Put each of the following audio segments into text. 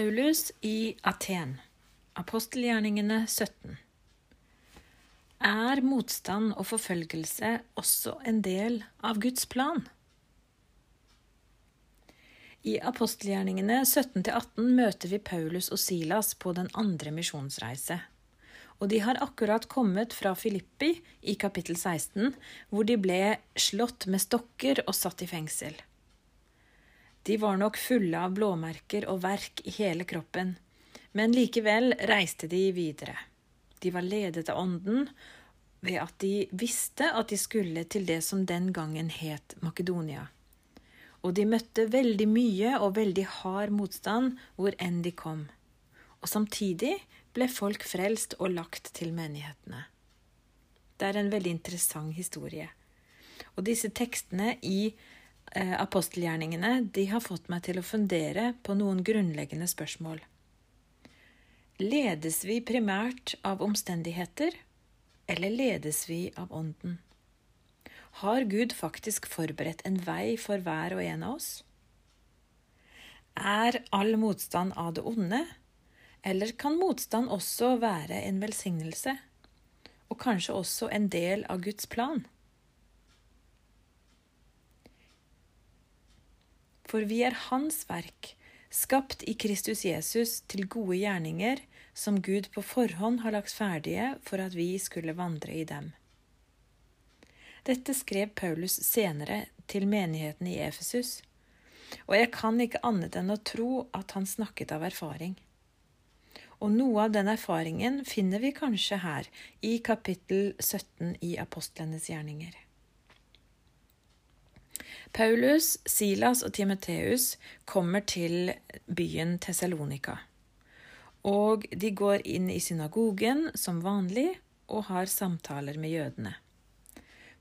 Paulus i Aten, apostelgjerningene 17. Er motstand og forfølgelse også en del av Guds plan? I apostelgjerningene 17-18 møter vi Paulus og Silas på den andre misjonsreise. Og de har akkurat kommet fra Filippi i kapittel 16, hvor de ble slått med stokker og satt i fengsel. De var nok fulle av blåmerker og verk i hele kroppen, men likevel reiste de videre. De var ledet av Ånden ved at de visste at de skulle til det som den gangen het Makedonia. Og de møtte veldig mye og veldig hard motstand hvor enn de kom. Og samtidig ble folk frelst og lagt til menighetene. Det er en veldig interessant historie. Og disse tekstene i apostelgjerningene de har fått meg til å fundere på noen grunnleggende spørsmål. Ledes vi primært av omstendigheter, eller ledes vi av Ånden? Har Gud faktisk forberedt en vei for hver og en av oss? Er all motstand av det onde, eller kan motstand også være en velsignelse, og kanskje også en del av Guds plan? For vi er Hans verk, skapt i Kristus Jesus til gode gjerninger, som Gud på forhånd har lagt ferdige for at vi skulle vandre i dem. Dette skrev Paulus senere til menigheten i Efesus, og jeg kan ikke annet enn å tro at han snakket av erfaring. Og noe av den erfaringen finner vi kanskje her, i kapittel 17 i Apostlenes gjerninger. Paulus, Silas og Timoteus kommer til byen Tessalonika. Og de går inn i synagogen som vanlig og har samtaler med jødene.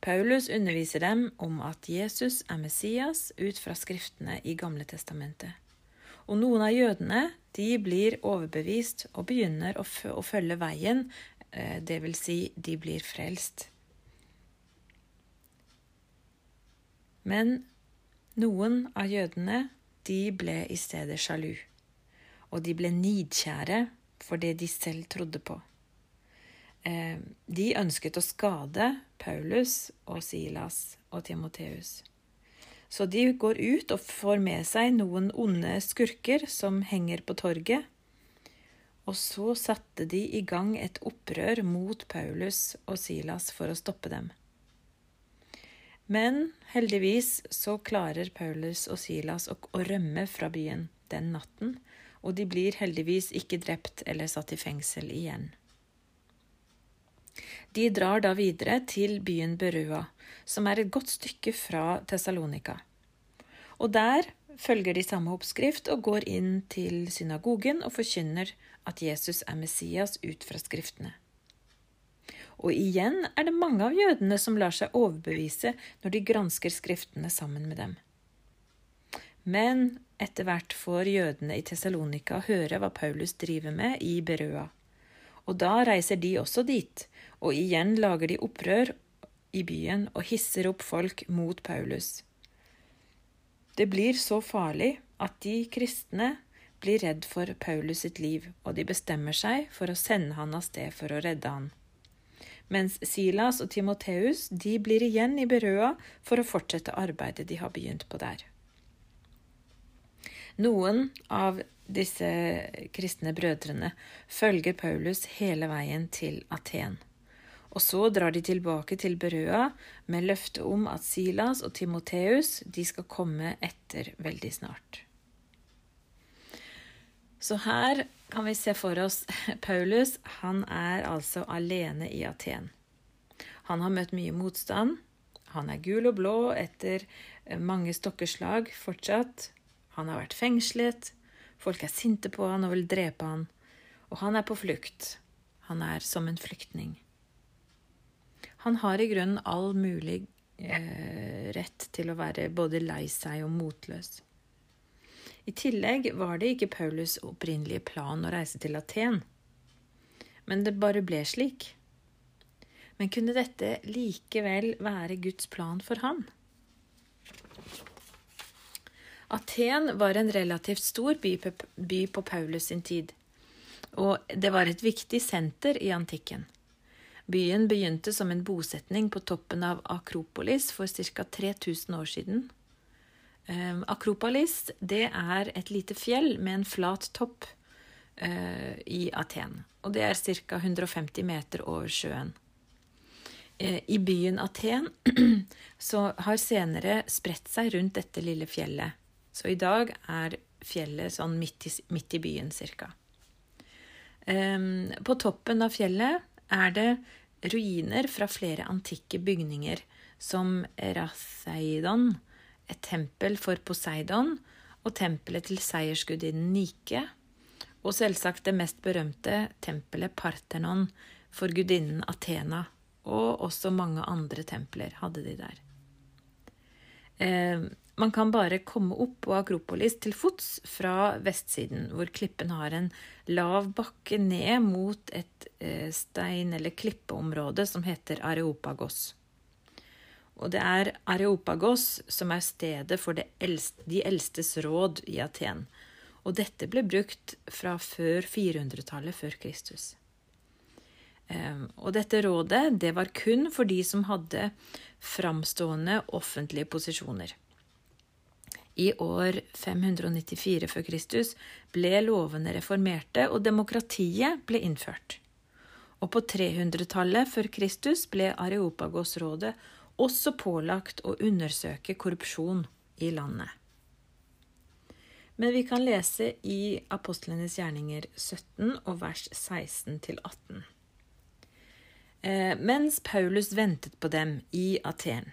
Paulus underviser dem om at Jesus er Messias ut fra skriftene i Gamle testamentet. Og noen av jødene de blir overbevist og begynner å, følge veien, dvs. det vil si, de blir frelst. Men noen av jødene de ble i stedet sjalu, og de ble nidkjære for det de selv trodde på. Eh, de ønsket å skade Paulus og Silas og Timoteus. Så de går ut og får med seg noen onde skurker som henger på torget. Og så satte de i gang et opprør mot Paulus og Silas for å stoppe dem. Men heldigvis så klarer Paulus og Silas å, å rømme fra byen den natten, og de blir heldigvis ikke drept eller satt i fengsel igjen. De drar da videre til byen Berua, som er et godt stykke fra Tessalonika. Og der følger de samme oppskrift og går inn til synagogen og forkynner at Jesus er Messias ut fra skriftene. Og igjen er det mange av jødene som lar seg overbevise når de gransker skriftene sammen med dem. Men etter hvert får jødene i Tessalonika høre hva Paulus driver med i Berøa. Og da reiser de også dit, og igjen lager de opprør i byen og hisser opp folk mot Paulus. Det blir så farlig at de kristne blir redd for Paulus sitt liv, og de bestemmer seg for å sende han av sted for å redde han mens Silas og Timoteus de blir igjen i Berøa for å fortsette arbeidet de har begynt på der. Noen av disse kristne brødrene følger Paulus hele veien til Aten. Og så drar de tilbake til Berøa med løfte om at Silas og Timoteus skal komme etter veldig snart. Så her kan vi se for oss Paulus. Han er altså alene i Aten. Han har møtt mye motstand. Han er gul og blå etter eh, mange stokkeslag fortsatt. Han har vært fengslet. Folk er sinte på han og vil drepe han. Og han er på flukt. Han er som en flyktning. Han har i grunnen all mulig eh, rett til å være både lei seg og motløs. I tillegg var det ikke Paulus' opprinnelige plan å reise til Aten. Men det bare ble slik. Men kunne dette likevel være Guds plan for han? Aten var en relativt stor by på Paulus sin tid, og det var et viktig senter i antikken. Byen begynte som en bosetning på toppen av Akropolis for ca. 3000 år siden. Ehm, Akropolis det er et lite fjell med en flat topp eh, i Aten, og det er ca. 150 meter over sjøen. Eh, I byen Aten så har senere spredt seg rundt dette lille fjellet. Så i dag er fjellet sånn midt i, midt i byen ca. Ehm, på toppen av fjellet er det ruiner fra flere antikke bygninger, som Ratheidon, et tempel for Poseidon, og tempelet til seiersgudinnen Nike, og selvsagt det mest berømte tempelet Parthenon for gudinnen Athena, og også mange andre templer hadde de der. Eh, man kan bare komme opp på Akropolis til fots fra vestsiden, hvor klippen har en lav bakke ned mot et eh, stein- eller klippeområde som heter Areopagos. Og det er Areopagos som er stedet for eldste, de eldstes råd i Aten. Og dette ble brukt fra før 400-tallet før Kristus. Ehm, og dette rådet det var kun for de som hadde framstående offentlige posisjoner. I år 594 før Kristus ble lovene reformerte, og demokratiet ble innført. Og på 300-tallet før Kristus ble Areopagos-rådet også pålagt å undersøke korrupsjon i landet. Men vi kan lese i Apostlenes gjerninger 17 og vers 16 18. Eh, mens Paulus ventet på dem i Aten,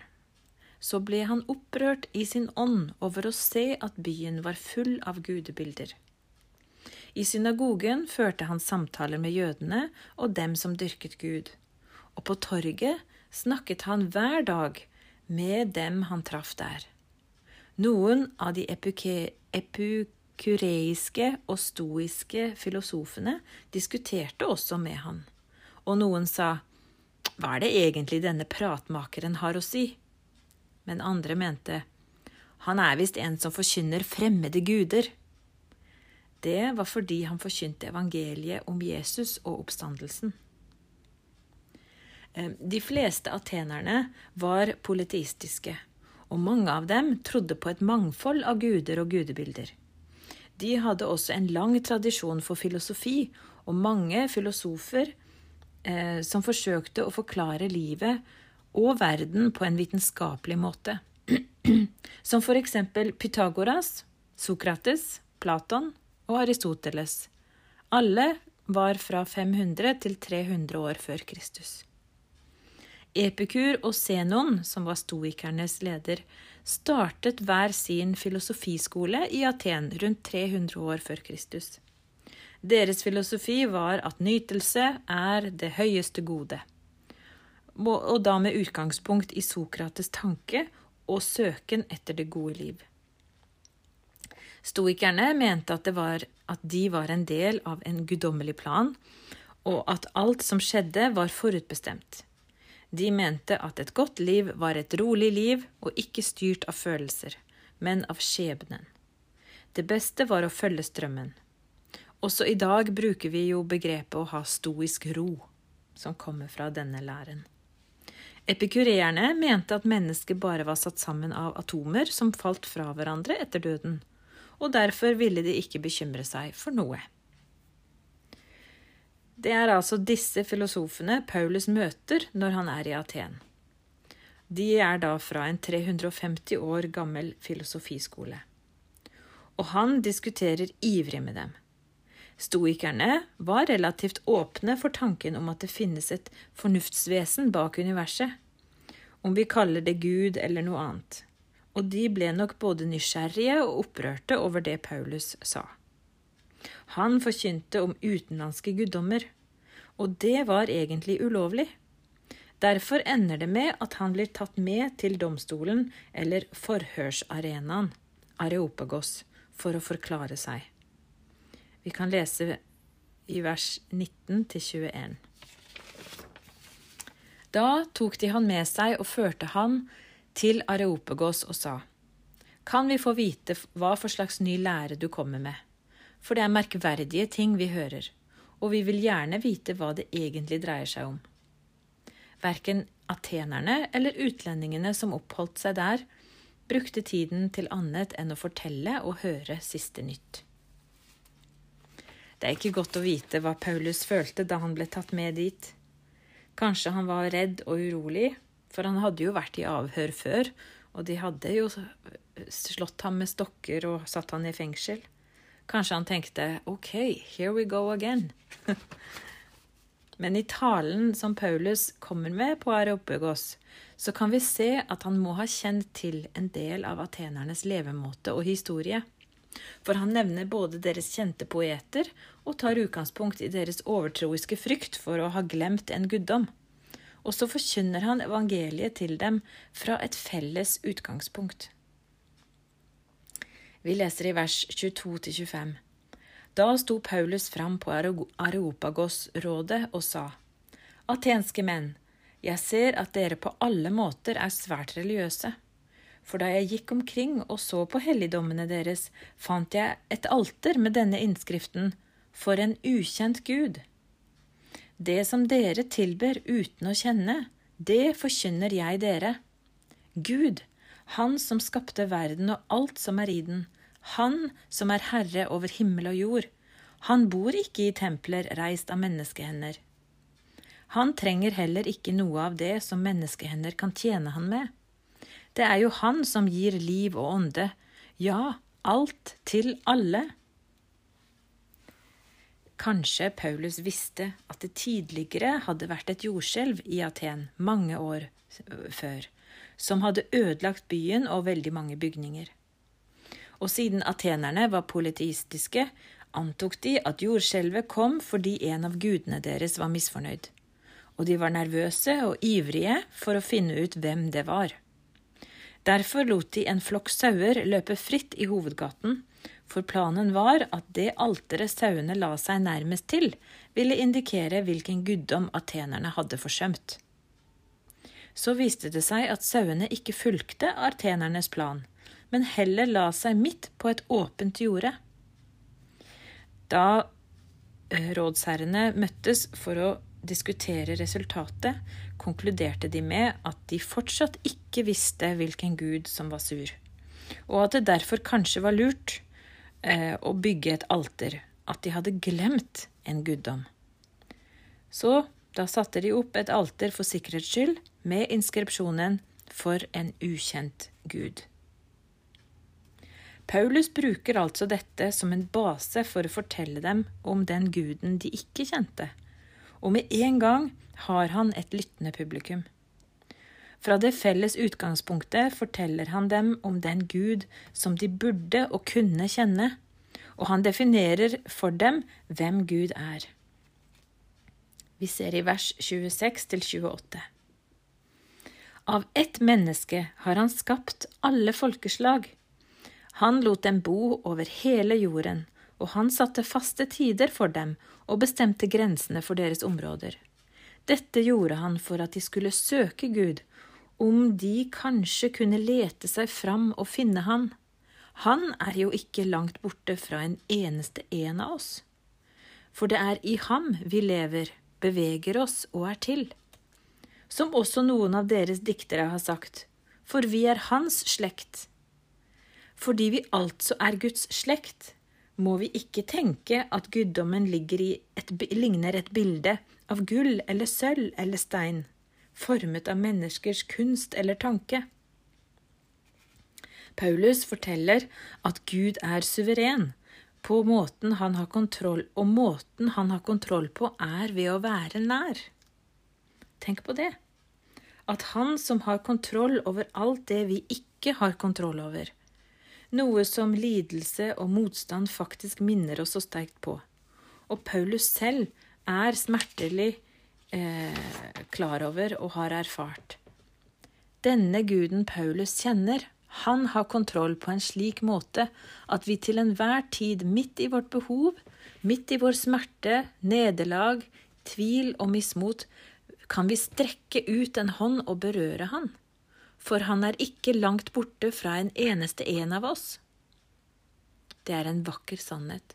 så ble han opprørt i sin ånd over å se at byen var full av gudebilder. I synagogen førte han samtaler med jødene og dem som dyrket Gud, og på torget snakket han hver dag med dem han traff der. Noen av de epukureiske og stoiske filosofene diskuterte også med han, og noen sa, Hva er det egentlig denne pratmakeren har å si? men andre mente han er visst en som forkynner fremmede guder. Det var fordi han forkynte evangeliet om Jesus og oppstandelsen. Eh, de fleste atenerne var politistiske, og mange av dem trodde på et mangfold av guder og gudebilder. De hadde også en lang tradisjon for filosofi, og mange filosofer eh, som forsøkte å forklare livet og verden på en vitenskapelig måte. Som for eksempel Pythagoras, Sokrates, Platon og Aristoteles. Alle var fra 500 til 300 år før Kristus. Epikur og Zenon, som var stoikernes leder, startet hver sin filosofiskole i Aten rundt 300 år før Kristus. Deres filosofi var at nytelse er det høyeste gode og da med utgangspunkt i Sokrates tanke og søken etter det gode liv. Stoikerne mente at, var, at de var en del av en guddommelig plan, og at alt som skjedde, var forutbestemt. De mente at et godt liv var et rolig liv og ikke styrt av følelser, men av skjebnen. Det beste var å følge strømmen. Også i dag bruker vi jo begrepet å ha stoisk ro, som kommer fra denne læren. Epikureerne mente at mennesket bare var satt sammen av atomer som falt fra hverandre etter døden, og derfor ville de ikke bekymre seg for noe. Det er altså disse filosofene Paulus møter når han er i Aten. De er da fra en 350 år gammel filosofiskole. Og han diskuterer ivrig med dem. Stoikerne var relativt åpne for tanken om at det finnes et fornuftsvesen bak universet, om vi kaller det Gud eller noe annet, og de ble nok både nysgjerrige og opprørte over det Paulus sa. Han forkynte om utenlandske guddommer, og det var egentlig ulovlig. Derfor ender det med at han blir tatt med til domstolen eller forhørsarenaen, Areopagos, for å forklare seg. Vi kan lese i vers 19 21. Da tok de han med seg og førte han til Areopagos og sa, kan vi få vite hva for slags ny lære du kommer med. For det er merkverdige ting vi hører, og vi vil gjerne vite hva det egentlig dreier seg om. Verken atenerne eller utlendingene som oppholdt seg der, brukte tiden til annet enn å fortelle og høre siste nytt. Det er ikke godt å vite hva Paulus følte da han ble tatt med dit. Kanskje han var redd og urolig, for han hadde jo vært i avhør før, og de hadde jo slått ham med stokker og satt han i fengsel. Kanskje han tenkte OK, here we go again. Men i talen som Paulus kommer med på Areopagos, så kan vi se at han må ha kjent til en del av atenernes levemåte og historie. For han nevner både deres kjente poeter og tar utgangspunkt i deres overtroiske frykt for å ha glemt en guddom. Og så forkynner han evangeliet til dem fra et felles utgangspunkt. Vi leser i vers 22-25. Da sto Paulus fram på Areopagos-rådet og sa:" Atenske menn, jeg ser at dere på alle måter er svært religiøse. For da jeg gikk omkring og så på helligdommene deres, fant jeg et alter med denne innskriften For en ukjent Gud. Det som dere tilber uten å kjenne, det forkynner jeg dere. Gud, Han som skapte verden og alt som er i den, han som er herre over himmel og jord, han bor ikke i templer reist av menneskehender. Han trenger heller ikke noe av det som menneskehender kan tjene han med. Det er jo han som gir liv og ånde, ja, alt til alle. Kanskje Paulus visste at det tidligere hadde vært et jordskjelv i Aten mange år før, som hadde ødelagt byen og veldig mange bygninger og siden atenerne var politistiske, antok de at jordskjelvet kom fordi en av gudene deres var misfornøyd. Og de var nervøse og ivrige for å finne ut hvem det var. Derfor lot de en flokk sauer løpe fritt i hovedgaten, for planen var at det alteret sauene la seg nærmest til, ville indikere hvilken guddom atenerne hadde forsømt. Så viste det seg at sauene ikke fulgte atenernes plan men heller la seg midt på et åpent jorde. Da eh, rådsherrene møttes for å diskutere resultatet, konkluderte de med at de fortsatt ikke visste hvilken gud som var sur, og at det derfor kanskje var lurt eh, å bygge et alter, at de hadde glemt en guddom. Så da satte de opp et alter for sikkerhets skyld, med inskripsjonen For en ukjent gud. Paulus bruker altså dette som en base for å fortelle dem om den guden de ikke kjente, og med en gang har han et lyttende publikum. Fra det felles utgangspunktet forteller han dem om den Gud som de burde og kunne kjenne, og han definerer for dem hvem Gud er. Vi ser i vers 26-28. Av ett menneske har han skapt alle folkeslag han lot dem bo over hele jorden, og han satte faste tider for dem og bestemte grensene for deres områder. Dette gjorde han for at de skulle søke Gud, om de kanskje kunne lete seg fram og finne Han. Han er jo ikke langt borte fra en eneste en av oss. For det er i ham vi lever, beveger oss og er til. Som også noen av deres diktere har sagt, for vi er hans slekt. Fordi vi altså er Guds slekt, må vi ikke tenke at guddommen et, ligner et bilde av gull eller sølv eller stein, formet av menneskers kunst eller tanke. Paulus forteller at Gud er suveren på måten han har kontroll, og måten han har kontroll på, er ved å være nær. Tenk på det. At han som har kontroll over alt det vi ikke har kontroll over, noe som lidelse og motstand faktisk minner oss så sterkt på. Og Paulus selv er smertelig eh, klar over og har erfart. Denne guden Paulus kjenner, han har kontroll på en slik måte at vi til enhver tid, midt i vårt behov, midt i vår smerte, nederlag, tvil og mismot, kan vi strekke ut en hånd og berøre han. For han er ikke langt borte fra en eneste en av oss. Det er en vakker sannhet.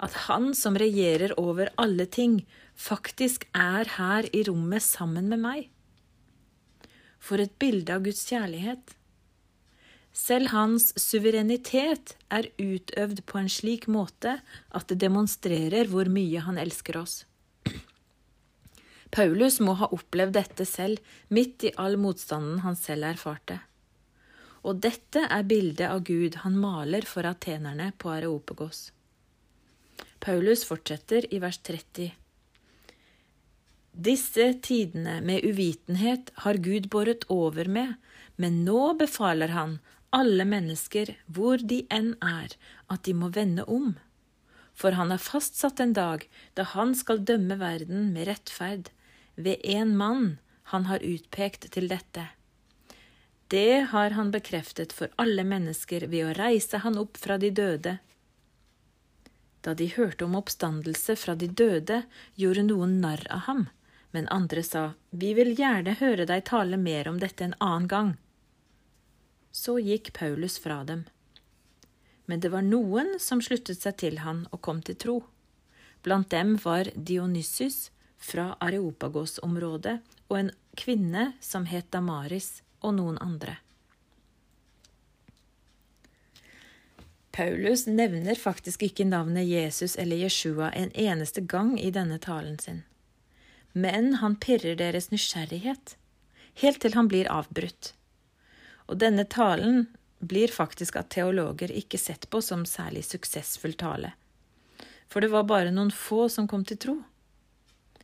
At han som regjerer over alle ting, faktisk er her i rommet sammen med meg. For et bilde av Guds kjærlighet. Selv hans suverenitet er utøvd på en slik måte at det demonstrerer hvor mye han elsker oss. Paulus må ha opplevd dette selv, midt i all motstanden han selv erfarte. Og dette er bildet av Gud han maler for atenerne på Areopagos. Paulus fortsetter i vers 30. Disse tidene med uvitenhet har Gud båret over med, men nå befaler han alle mennesker, hvor de enn er, at de må vende om. For han har fastsatt en dag da han skal dømme verden med rettferd, ved en mann han har utpekt til dette. Det har han bekreftet for alle mennesker ved å reise han opp fra de døde. Da de hørte om oppstandelse fra de døde, gjorde noen narr av ham, men andre sa, Vi vil gjerne høre deg tale mer om dette en annen gang. Så gikk Paulus fra dem. Men det var noen som sluttet seg til han og kom til tro. Blant dem var Dionysus, fra Areopagos-området og en kvinne som het Damaris, og noen andre. Paulus nevner faktisk ikke navnet Jesus eller Jeshua en eneste gang i denne talen sin, men han pirrer deres nysgjerrighet, helt til han blir avbrutt. Og denne talen blir faktisk av teologer ikke sett på som særlig suksessfull tale, for det var bare noen få som kom til tro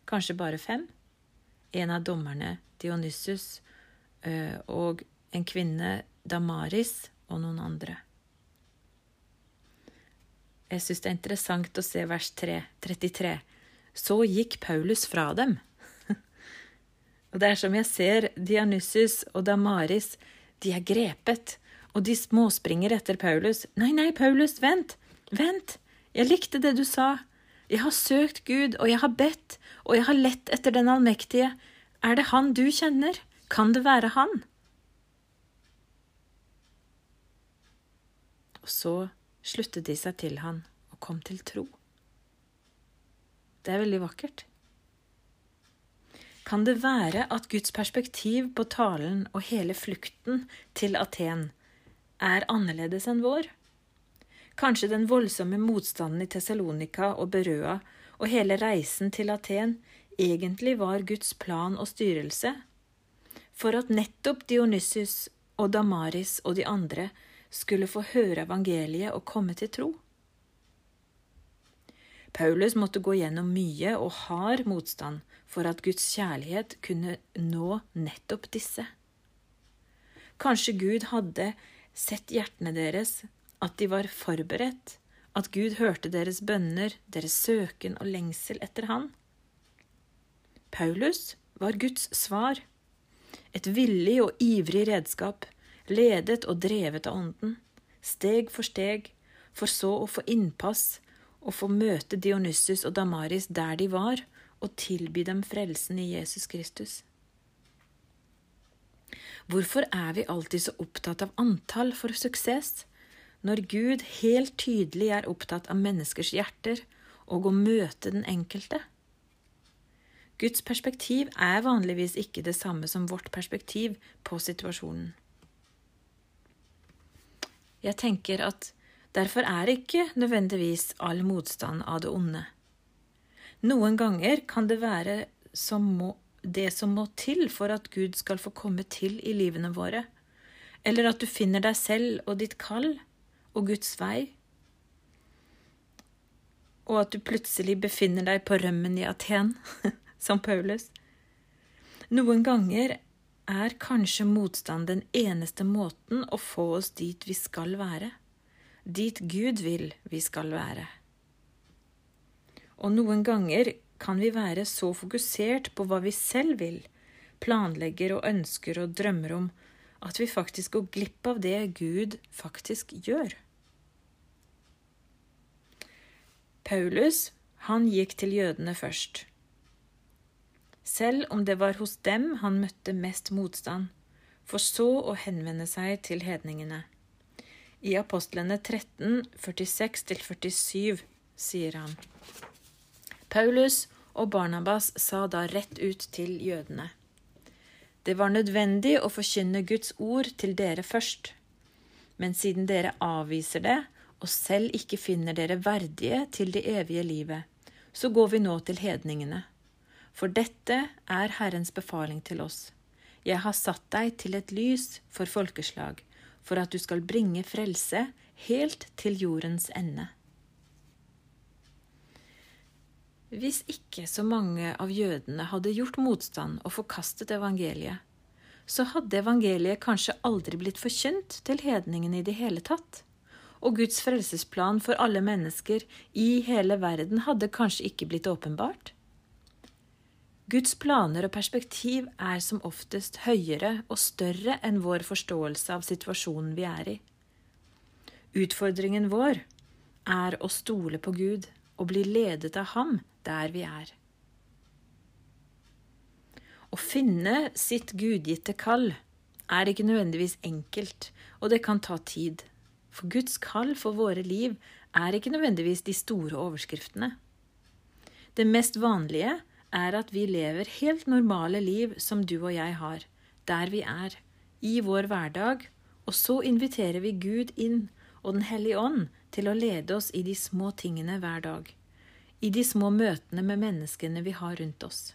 kanskje bare fem. En av dommerne, Dionysus, eh, og en kvinne, Damaris, og noen andre. Jeg syns det er interessant å se vers 3, 33. Så gikk Paulus fra dem. og det er som jeg ser Dionysus og Damaris, de er grepet, og de småspringer etter Paulus. Nei, nei, Paulus, vent, vent, jeg likte det du sa. Jeg har søkt Gud, og jeg har bedt, og jeg har lett etter Den allmektige. Er det Han du kjenner? Kan det være Han? Og så sluttet de seg til han og kom til tro. Det er veldig vakkert. Kan det være at Guds perspektiv på talen og hele flukten til Aten er annerledes enn vår? Kanskje den voldsomme motstanden i Tessalonika og Berøa og hele reisen til Aten egentlig var Guds plan og styrelse, for at nettopp Dionysus og Damaris og de andre skulle få høre evangeliet og komme til tro. Paulus måtte gå gjennom mye og hard motstand for at Guds kjærlighet kunne nå nettopp disse. Kanskje Gud hadde sett hjertene deres at de var forberedt, at Gud hørte deres bønner, deres søken og lengsel etter Han. Paulus var Guds svar, et villig og ivrig redskap, ledet og drevet av Ånden, steg for steg, for så å få innpass og få møte Dionysus og Damaris der de var, og tilby dem frelsen i Jesus Kristus. Hvorfor er vi alltid så opptatt av antall for suksess? Når Gud helt tydelig er opptatt av menneskers hjerter og å møte den enkelte. Guds perspektiv er vanligvis ikke det samme som vårt perspektiv på situasjonen. Jeg tenker at derfor er ikke nødvendigvis all motstand av det onde. Noen ganger kan det være som må, det som må til for at Gud skal få komme til i livene våre, eller at du finner deg selv og ditt kall og Guds vei, og at du plutselig befinner deg på rømmen i Aten, som Paulus. Noen ganger er kanskje motstand den eneste måten å få oss dit vi skal være, dit Gud vil vi skal være. Og noen ganger kan vi være så fokusert på hva vi selv vil, planlegger og ønsker og drømmer om, at vi faktisk går glipp av det Gud faktisk gjør. Paulus, han gikk til jødene først. Selv om det var hos dem han møtte mest motstand, for så å henvende seg til hedningene. I apostlene 13, 46-47 sier han Paulus og Barnabas sa da rett ut til jødene. Det var nødvendig å forkynne Guds ord til dere først. Men siden dere avviser det, og selv ikke finner dere verdige til det evige livet, så går vi nå til hedningene. For dette er Herrens befaling til oss. Jeg har satt deg til et lys for folkeslag, for at du skal bringe frelse helt til jordens ende. Hvis ikke så mange av jødene hadde gjort motstand og forkastet evangeliet, så hadde evangeliet kanskje aldri blitt forkynt til hedningene i det hele tatt, og Guds frelsesplan for alle mennesker i hele verden hadde kanskje ikke blitt åpenbart. Guds planer og perspektiv er som oftest høyere og større enn vår forståelse av situasjonen vi er i. Utfordringen vår er å stole på Gud og bli ledet av Ham der vi er. Å finne sitt gudgitte kall er ikke nødvendigvis enkelt, og det kan ta tid. For Guds kall for våre liv er ikke nødvendigvis de store overskriftene. Det mest vanlige er at vi lever helt normale liv som du og jeg har, der vi er, i vår hverdag, og så inviterer vi Gud inn og Den hellige ånd til å lede oss i de små tingene hver dag i de små møtene med menneskene vi har rundt oss.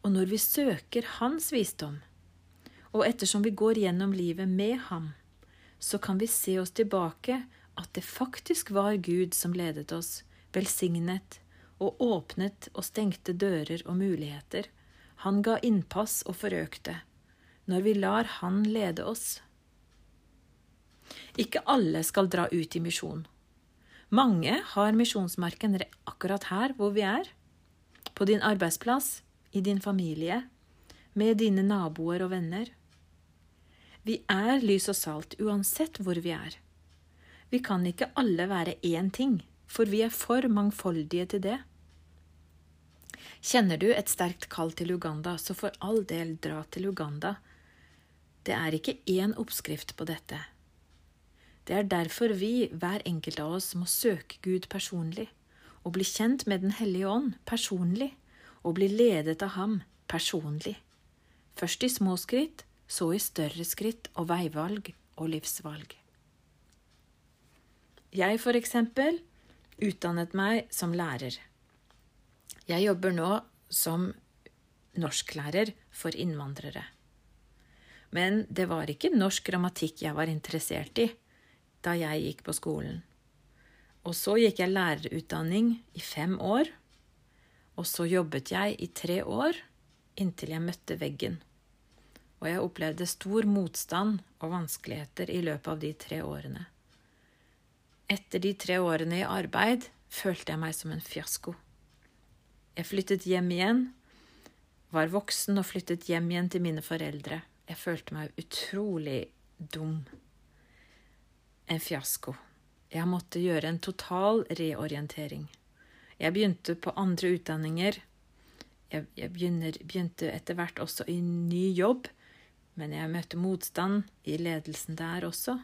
Og når vi søker Hans visdom, og ettersom vi går gjennom livet med Ham, så kan vi se oss tilbake at det faktisk var Gud som ledet oss, velsignet og åpnet og stengte dører og muligheter. Han ga innpass og forøkte, når vi lar Han lede oss. Ikke alle skal dra ut i misjon. Mange har misjonsmarken akkurat her hvor vi er. På din arbeidsplass, i din familie, med dine naboer og venner. Vi er lys og salt uansett hvor vi er. Vi kan ikke alle være én ting, for vi er for mangfoldige til det. Kjenner du et sterkt kall til Uganda, så for all del dra til Uganda. Det er ikke én oppskrift på dette. Det er derfor vi, hver enkelt av oss, må søke Gud personlig, og bli kjent med Den hellige ånd personlig, og bli ledet av ham personlig. Først i små skritt, så i større skritt og veivalg og livsvalg. Jeg, for eksempel, utdannet meg som lærer. Jeg jobber nå som norsklærer for innvandrere. Men det var ikke norsk grammatikk jeg var interessert i da jeg gikk på skolen. Og så gikk jeg lærerutdanning i fem år. Og så jobbet jeg i tre år inntil jeg møtte veggen. Og jeg opplevde stor motstand og vanskeligheter i løpet av de tre årene. Etter de tre årene i arbeid følte jeg meg som en fiasko. Jeg flyttet hjem igjen, var voksen og flyttet hjem igjen til mine foreldre. Jeg følte meg utrolig dum en fiasko. Jeg måtte gjøre en total reorientering. Jeg begynte på andre utdanninger. Jeg, begynner, begynte etter hvert også i ny jobb, men jeg møtte motstand i ledelsen der også.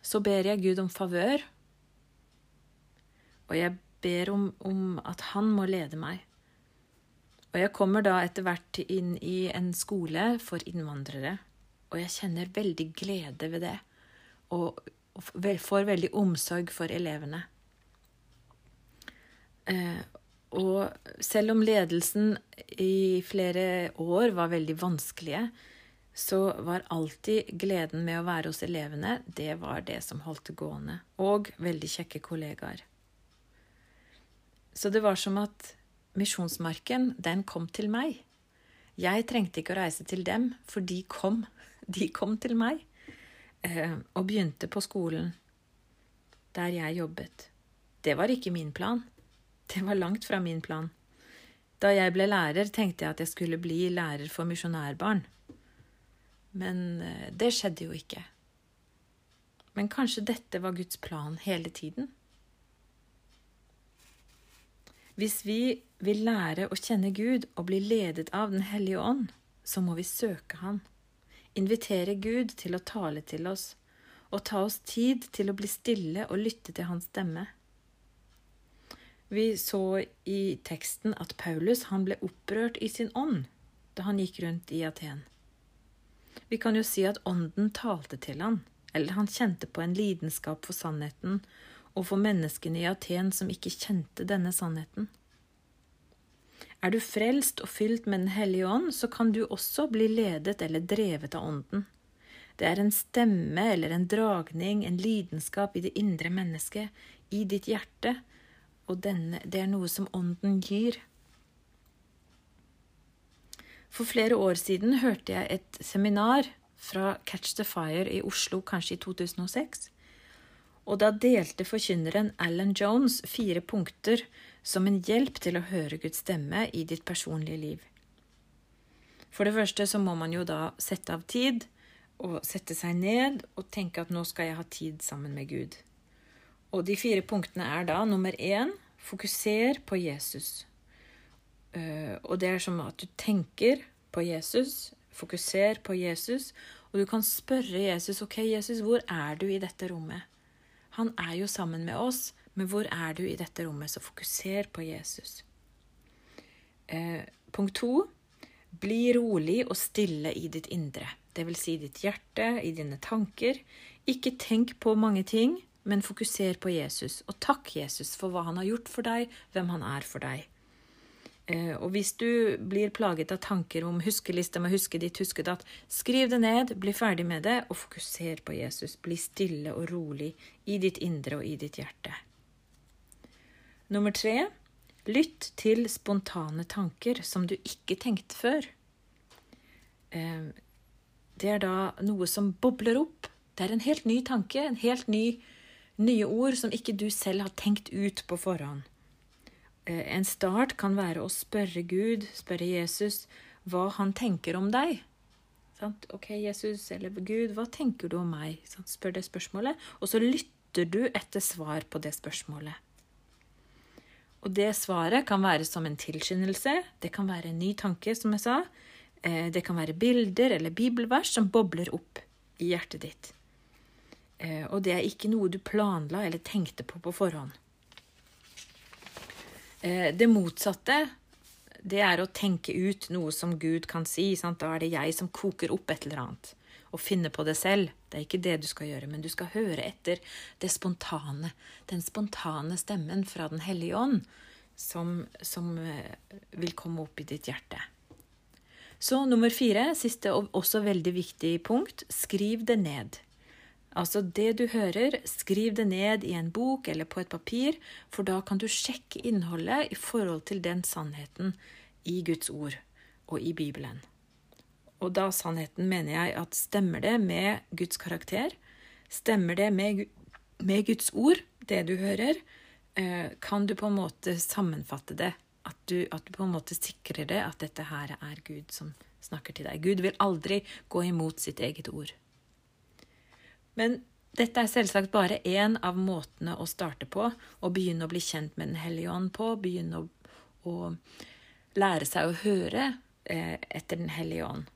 Så ber jeg Gud om favør, og jeg ber om, om at Han må lede meg. Og jeg kommer da etter hvert inn i en skole for innvandrere og jeg kjenner veldig glede ved det. Og, får veldig omsorg for elevene. Eh, og selv om ledelsen i flere år var veldig vanskelige, så var alltid gleden med å være hos elevene, det var det som holdt det gående. Og veldig kjekke kollegaer. Så det var som at misjonsmarken, den kom til meg. Jeg trengte ikke å reise til dem, for de kom de kom til meg eh, og begynte på skolen der jeg jobbet. Det var ikke min plan. Det var langt fra min plan. Da jeg ble lærer, tenkte jeg at jeg skulle bli lærer for misjonærbarn. Men eh, det skjedde jo ikke. Men kanskje dette var Guds plan hele tiden? Hvis vi vil lære å kjenne Gud og bli ledet av Den hellige ånd, så må vi søke Han, invitere Gud til å tale til oss, og ta oss tid til å bli stille og lytte til Hans stemme. Vi så i teksten at Paulus han ble opprørt i sin ånd da han gikk rundt i Aten. Vi kan jo si at ånden talte til han, eller han kjente på en lidenskap for sannheten og for menneskene i Aten som ikke kjente denne sannheten. Er du frelst og fylt med Den hellige ånd, så kan du også bli ledet eller drevet av ånden. Det er en stemme eller en dragning, en lidenskap i det indre mennesket, i ditt hjerte, og denne, det er noe som ånden gir. For flere år siden hørte jeg et seminar fra Catch the Fire i Oslo, kanskje i 2006. Og da delte forkynneren Alan Jones fire punkter som en hjelp til å høre Guds stemme i ditt personlige liv. For det første så må man jo da sette av tid, og sette seg ned og tenke at nå skal jeg ha tid sammen med Gud. Og de fire punktene er da nummer én fokuser på Jesus. Uh, og det er som at du tenker på Jesus, fokuser på Jesus, og du kan spørre Jesus ok, Jesus, hvor er du i dette rommet? Han er jo sammen med oss, men hvor er du i dette rommet? Så fokuser på Jesus. Uh, punkt to bli rolig og stille i ditt indre, det vil si ditt hjerte, i dine tanker. Ikke tenk på mange ting, men fokuser på Jesus, og takk Jesus for hva han har gjort for deg, hvem han er for deg. Eh, og hvis du blir plaget av tanker om huskelista med huske ditt, huske datt, skriv det ned, bli ferdig med det, og fokuser på Jesus. Bli stille og rolig i ditt indre og i ditt hjerte. Nummer tre lytt til spontane tanker som du ikke tenkte før. Eh, det er da noe som bobler opp. Det er en helt ny tanke, en helt ny Nye ord som ikke du selv har tenkt ut på forhånd. Eh, en start kan være å spørre Gud, spørre Jesus, hva han tenker om deg. Ok, Jesus eller Gud, hva tenker du om meg? Spør det spørsmålet, og så lytter du etter svar på det spørsmålet. Og det svaret kan være som en tilskyndelse, det kan være en ny tanke, som jeg sa. Eh, det kan være bilder eller bibelvers som bobler opp i hjertet ditt. Eh, og det er ikke noe du planla eller tenkte på på forhånd. Eh, det motsatte, det er å tenke ut noe som Gud kan si. Sant? Da er det jeg som koker opp et eller annet. Og finner på det selv. Det er ikke det du skal gjøre, men du skal høre etter det spontane. Den spontane stemmen fra Den hellige ånd som, som eh, vil komme opp i ditt hjerte. Så nummer fire, siste og også veldig viktig punkt, skriv det ned. Altså det du hører, skriv det ned i en bok eller på et papir, for da kan du sjekke innholdet i forhold til den sannheten i Guds ord og i Bibelen. Og da sannheten mener jeg at stemmer det med Guds karakter, stemmer det med, med Guds ord, det du hører, eh, kan du på en måte sammenfatte det. At du, at du på en måte sikrer det at dette her er Gud som snakker til deg. Gud vil aldri gå imot sitt eget ord. Men dette er selvsagt bare én av måtene å starte på, å begynne å bli kjent med Den hellige ånd på, begynne å, å lære seg å høre eh, etter Den hellige ånd.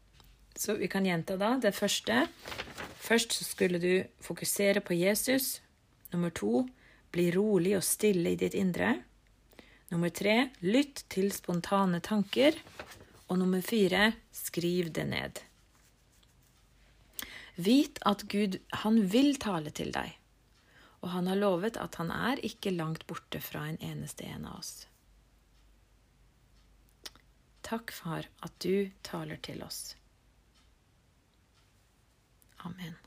Så vi kan gjenta da det første. Først så skulle du fokusere på Jesus. Nummer to bli rolig og stille i ditt indre. Nummer tre lytt til spontane tanker. Og nummer fire skriv det ned. Vit at Gud, han vil tale til deg, og han har lovet at han er ikke langt borte fra en eneste en av oss. Takk, Far, at du taler til oss. Amen.